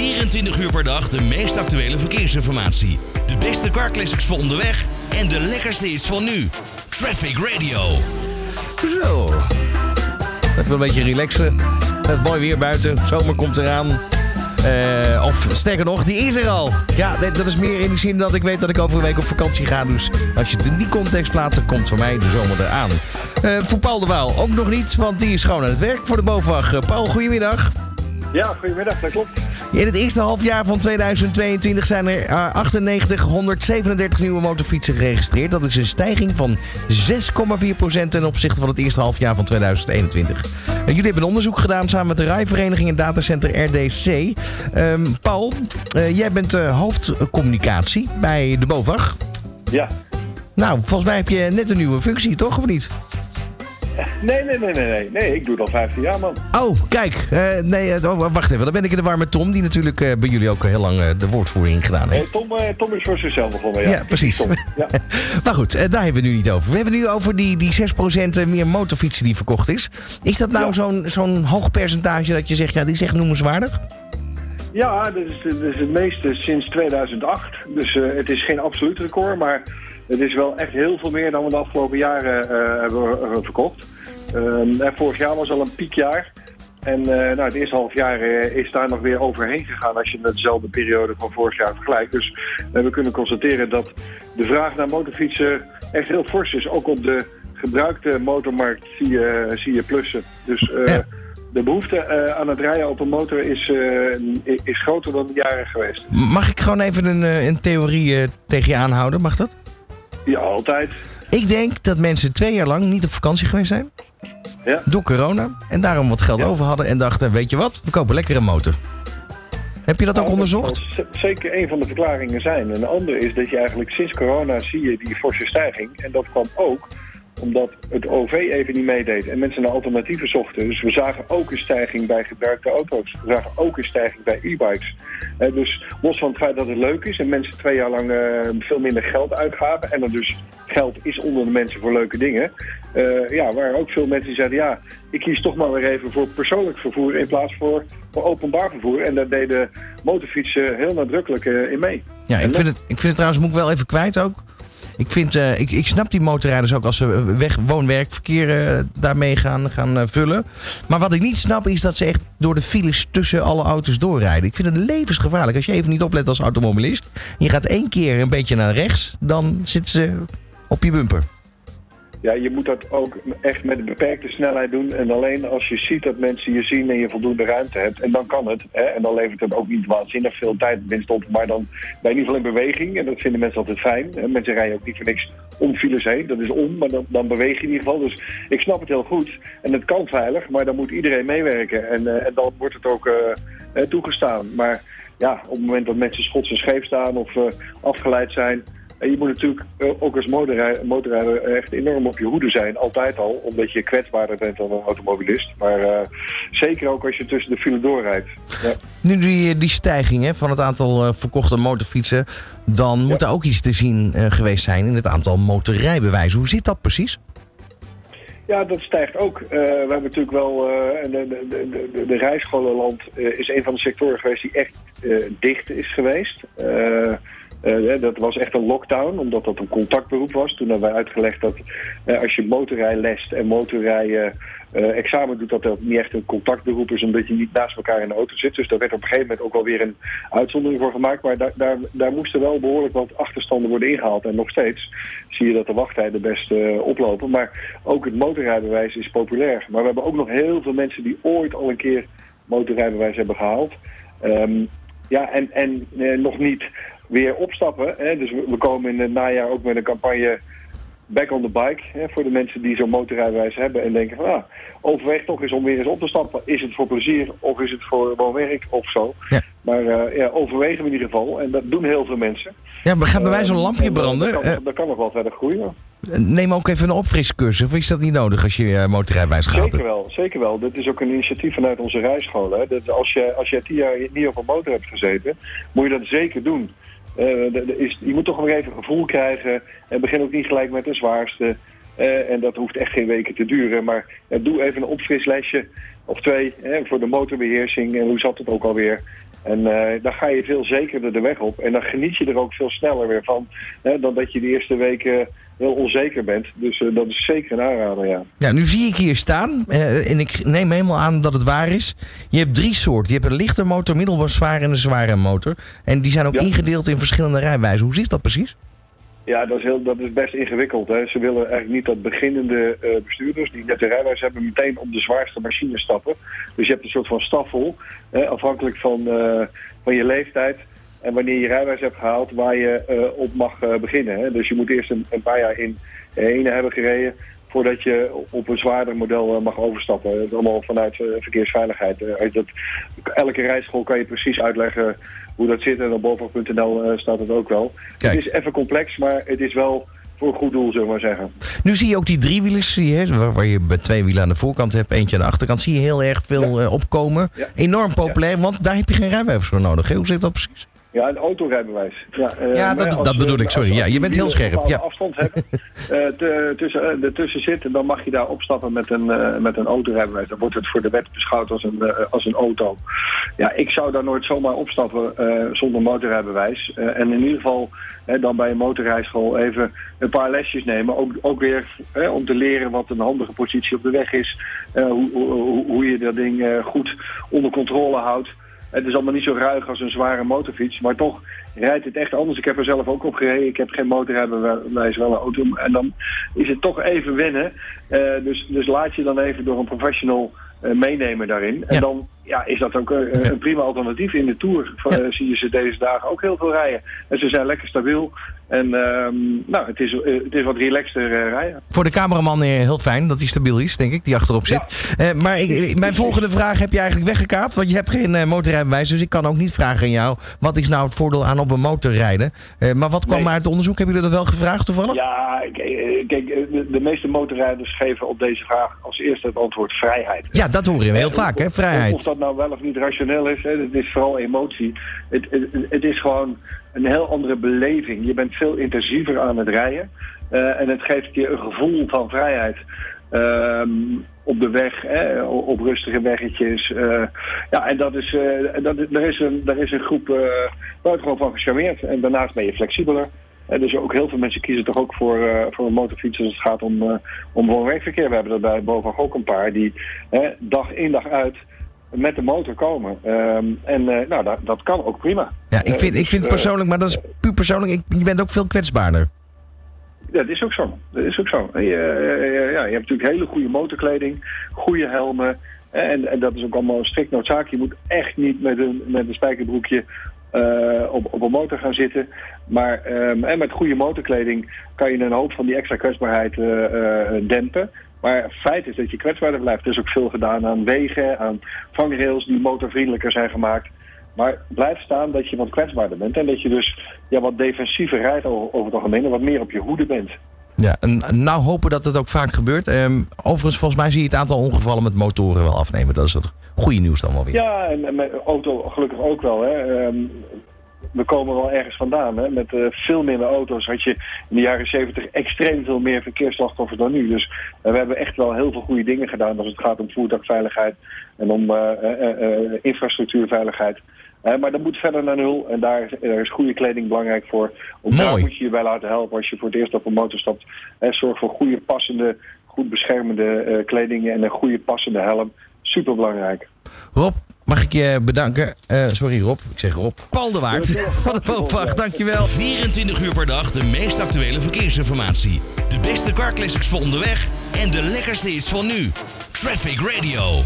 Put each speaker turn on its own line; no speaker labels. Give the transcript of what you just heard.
24 uur per dag de meest actuele verkeersinformatie. De beste carclassics voor onderweg en de lekkerste hits van nu. Traffic Radio.
Zo. Even een beetje relaxen. Het mooi weer buiten. Zomer komt eraan. Eh, of sterker nog, die is er al. Ja, dat dat is meer in die zin dat ik weet dat ik over een week op vakantie ga. Dus als je het in die context plaatst, dan komt voor mij de zomer eraan. Eh voor Paul de Waal ook nog niet, want die is gewoon aan het werk voor de BOVAG. Paul, goedemiddag.
Ja, goedemiddag, dat klopt.
In het eerste halfjaar van 2022 zijn er eh, 98, 137 nieuwe motorfietsen geregistreerd. Dat is een stijging van 6,4% ten opzichte van het eerste halfjaar van 2021. Eh, jullie hebben een onderzoek gedaan samen met de rijvereniging en datacenter RDC. Ehm, Paul, eh, jij bent eh, hoofdcommunicatie bij de BOVAG.
Ja.
Nou, volgens mij heb je net een nieuwe functie, toch? Of niet?
Nee, nee, nee, nee, nee. Nee, ik doe het al 15 jaar, man.
Oh, kijk. eh, nee, eh, oh, wacht even. Dan ben ik in de war met Tom, die natuurlijk eh, bij jullie ook heel lang de woordvoering gedaan heeft.
Nee, Tom, Tom is voor zichzelf begonnen, ja.
Ja, precies.
Ja.
Maar goed, daar hebben we nu niet over. We hebben nu over die, die 6% meer motorfietsen die verkocht is. Is dat nou
Ja.
zo'n zo'n hoog percentage dat je zegt, ja, die is echt noemenswaardig?
Ja, dat is, dat is het meeste sinds 2008. Dus het is geen absoluut record, maar het is wel echt heel veel meer dan we de afgelopen jaren hebben verkocht. Ehm, en vorig jaar was al een piekjaar. En eh, nou, het eerste half jaar eh, is daar nog weer overheen gegaan als je met dezelfde periode van vorig jaar vergelijkt. Dus eh, we kunnen constateren dat de vraag naar motorfietsen echt heel fors is. Ook op de gebruikte motormarkt zie je, zie je plussen. Dus
Ja.
de behoefte eh, aan het rijden op een motor is, is groter dan jaren geweest.
Mag ik gewoon even een, een theorie tegen je aanhouden? Mag dat?
Ja, altijd.
Ik denk dat mensen twee jaar lang niet op vakantie geweest zijn.
Ja.
Door corona. En daarom wat geld
Ja.
over hadden en dachten, weet je wat, we kopen lekker een motor. Heb je dat ook
Nou,
onderzocht?
Dat zeker een van de verklaringen zijn. En de andere is dat je eigenlijk sinds corona zie je die forse stijging. En dat kwam ook omdat het OV even niet meedeed en mensen naar alternatieven zochten. Dus we zagen ook een stijging bij gebruikte auto's. We zagen ook een stijging bij e-bikes. Eh, dus los van het feit dat het leuk is en mensen twee jaar lang eh, veel minder geld uitgaven... en er dus geld is onder de mensen voor leuke dingen... eh, ja, waren ook veel mensen die zeiden... ja, ik kies toch maar weer even voor persoonlijk vervoer in plaats voor, voor openbaar vervoer. En daar deden motorfietsen heel nadrukkelijk in mee.
Ja, ik vind, het, ik vind het trouwens, moet ik wel even kwijt ook. Ik, vind, eh, ik, ik snap die motorrijders ook als ze weg, woon-werkverkeer eh, daarmee gaan, gaan eh, vullen. Maar wat ik niet snap is dat ze echt door de files tussen alle auto's doorrijden. Ik vind het levensgevaarlijk. Als je even niet oplet als automobilist. Je gaat één keer een beetje naar rechts, dan zitten ze op je bumper.
Ja, je moet dat ook echt met een beperkte snelheid doen. En alleen als je ziet dat mensen je zien en je voldoende ruimte hebt. En dan kan het. Hè, en dan levert het ook niet waanzinnig veel tijd op. Maar dan ben je in ieder geval in beweging. En dat vinden mensen altijd fijn. En mensen rijden ook niet voor niks om files heen. Dat is om, maar dan, dan beweeg je in ieder geval. Dus ik snap het heel goed. En het kan veilig, maar dan moet iedereen meewerken. En, eh, en dan wordt het ook eh, eh, toegestaan. Maar ja, op het moment dat mensen schots en scheef staan of afgeleid zijn... En je moet natuurlijk eh, ook als motorrijder, motorrijder echt enorm op je hoede zijn, altijd al, omdat je kwetsbaarder bent dan een automobilist. Maar eh, zeker ook als je tussen de file doorrijdt. Ja.
Nu die, die stijging hè, van het aantal eh, verkochte motorfietsen. Dan moet er ook iets te zien eh, geweest zijn in het aantal motorrijbewijzen. Hoe zit dat precies?
Ja, dat stijgt ook. Eh, we hebben natuurlijk wel, eh, de, de, de, de, rijscholenland eh, is een van de sectoren geweest die echt eh, dicht is geweest. Eh, dat was echt een lockdown, omdat dat een contactberoep was. Toen hebben wij uitgelegd dat eh, als je motorrijlest en motorrijden eh, examen doet, dat dat niet echt een contactberoep is, omdat je niet naast elkaar in de auto zit. Dus daar werd op een gegeven moment ook wel weer een uitzondering voor gemaakt. Maar daar, daar, daar moesten wel behoorlijk wat achterstanden worden ingehaald. En nog steeds zie je dat de wachttijden best oplopen. Maar ook het motorrijbewijs is populair. Maar we hebben ook nog heel veel mensen die ooit al een keer motorrijbewijs hebben gehaald. Ehm, ja, en, en eh, nog niet weer opstappen. Hè. Dus we, we komen in het najaar ook met een campagne back on the bike. Hè, voor de mensen die zo'n motorrijbewijs hebben en denken van ah, overweeg toch eens om weer eens op te stappen. Is het voor plezier of is het voor woonwerk of zo?
Ja.
Maar eh, ja, overwegen we in ieder geval. En dat doen heel veel mensen.
Ja, maar gaat bij mij zo'n
Eh,
lampje
en,
branden?
Dat kan,
Eh,
dat kan nog wel verder groeien.
Neem ook even een opfriscursus. Of is dat niet nodig als je eh, motorrijbewijs gaat?
Zeker wel, zeker wel. Dit is ook een initiatief vanuit onze rijscholen. Dat als, je, als je tien jaar niet op een motor hebt gezeten, moet je dat zeker doen. Eh, is, je moet toch nog even gevoel krijgen. En begin ook niet gelijk met de zwaarste. Eh, en dat hoeft echt geen weken te duren. Maar doe even een opfrislesje of twee voor de motorbeheersing. En hoe zat het ook alweer? En dan ga je veel zekerder de weg op. En dan geniet je er ook veel sneller weer van. Hè, dan dat je de eerste weken heel onzeker bent. Dus dat is zeker een aanrader, ja.
Ja, nu zie ik hier staan. en ik neem helemaal aan dat het waar is. Je hebt drie soorten. Je hebt een lichte motor, middelbaar zwaar en een zware motor. En die zijn ook ingedeeld in verschillende rijwijzen. Hoe zit dat precies?
Ja, dat is, heel, dat is best ingewikkeld. Hè. Ze willen eigenlijk niet dat beginnende uh, bestuurders die net de rijwijs hebben meteen op de zwaarste machine stappen. Dus je hebt een soort van staffel, hè, afhankelijk van, uh, van je leeftijd en wanneer je rijwijs hebt gehaald waar je uh, op mag beginnen. Hè. Dus je moet eerst een, een paar jaar in ene hebben gereden voordat je op een zwaarder model mag overstappen. Het is allemaal vanuit verkeersveiligheid. dat, elke rijschool kan je precies uitleggen hoe dat zit. En op bovenaf.nl uh, staat het ook wel. Het is even complex, maar het is wel voor een goed doel, zullen we maar zeggen.
Nu zie je ook die driewielers, waar, waar je twee wielen aan de voorkant hebt, eentje aan de achterkant, zie je heel erg veel opkomen. Enorm populair, want daar heb je geen rijwijs voor nodig. Hoe zit dat precies?
Ja, een autorijbewijs.
Ja, uh, ja dat, dat bedoel ik, sorry. Ja, je bent heel scherp.
Als je afstand hebt uh, tussen, uh, ertussen zit, dan mag je daar opstappen met een, met een autorijbewijs. Dan wordt het voor de wet beschouwd als een, als een auto. Ja, ik zou daar nooit zomaar opstappen zonder motorrijbewijs. en in ieder geval dan bij een motorrijschool even een paar lesjes nemen. Ook, ook weer om te leren wat een handige positie op de weg is. Hoe, hoe, hoe, je dat ding goed onder controle houdt. Het is allemaal niet zo ruig als een zware motorfiets, maar toch rijdt het echt anders. Ik heb er zelf ook op gereden. Ik heb geen motorrijbewijs, wel een auto. En dan is het toch even wennen. Uh, dus, dus laat je dan even door een professional uh, meenemen daarin. En dan ja, is dat ook een, een prima alternatief. In de Tour ja. zie je ze deze dagen ook heel veel rijden. En ze zijn lekker stabiel. En um, nou, het is, het is wat relaxter uh, rijden.
Voor de cameraman heel fijn dat hij stabiel is, denk ik, die achterop zit. Ja. Maar ik, mijn volgende vraag heb je eigenlijk weggekaapt. Want je hebt geen motorrijbewijs, dus ik kan ook niet vragen aan jou... wat is nou het voordeel aan op een motor rijden? maar wat kwam nee. uit het onderzoek? Hebben jullie dat wel gevraagd toevallig?
Ja, kijk, de, de, meeste motorrijders geven op deze vraag als eerste het antwoord vrijheid.
Ja, dat horen we heel vaak, hè, vrijheid.
Of dat nou wel of niet rationeel is, hè, het is vooral emotie. Het, het, het is gewoon een heel andere beleving. Je bent veel intensiever aan het rijden. Uh, en het geeft je een gevoel van vrijheid. Um, op de weg, hè, op rustige weggetjes. Uh, ja, en dat is, uh, dat, er, is een, er is een groep uh, buitengewoon van gecharmeerd. En daarnaast ben je flexibeler. En dus ook heel veel mensen kiezen toch ook voor, voor een motorfiets als het gaat om, om woon-werkverkeer. We hebben er bij ook een paar die dag in dag uit met de motor komen. Um, en uh, nou, dat, dat kan ook prima.
Ja, ik vind, ik vind persoonlijk, maar dat is puur persoonlijk, ik, je bent ook veel kwetsbaarder.
Ja, dat is ook zo. Dat is ook zo. Je, ja, je hebt natuurlijk hele goede motorkleding, goede helmen. En, en dat is ook allemaal strikt noodzaak. Je moet echt niet met een, met een spijkerbroekje uh, op, op een motor gaan zitten. Maar um, en met goede motorkleding kan je een hoop van die extra kwetsbaarheid uh, uh, dempen. Maar feit is dat je kwetsbaarder blijft. Er is ook veel gedaan aan wegen, aan vangrails die motorvriendelijker zijn gemaakt. Maar blijf staan dat je wat kwetsbaarder bent. En dat je dus ja, wat defensiever rijdt over het algemeen en wat meer op je hoede bent.
Ja, en nou hopen dat het ook vaak gebeurt. Um, overigens, volgens mij zie je het aantal ongevallen met motoren wel afnemen. Dat is het goede nieuws dan wel weer.
Ja, en, en met auto gelukkig ook wel. Hè. Um, we komen wel ergens vandaan. Hè? Met uh, veel minder auto's had je in de jaren 70 extreem veel meer verkeersslachtoffers dan nu. Dus uh, we hebben echt wel heel veel goede dingen gedaan als het gaat om voertuigveiligheid en om uh, infrastructuurveiligheid. maar dat moet verder naar nul en daar, daar is goede kleding belangrijk voor. Om daar moet je je bij laten helpen als je voor het eerst op een motor stapt. zorg voor goede passende, goed beschermende kleding en een goede passende helm. Super belangrijk.
Rob, Mag ik je bedanken? Uh, sorry Rob, ik zeg Rob. Paul de Waard van de Boopvacht, dankjewel.
24 uur per dag de meest actuele verkeersinformatie. De beste car classics voor onderweg en de lekkerste is van nu. Traffic Radio.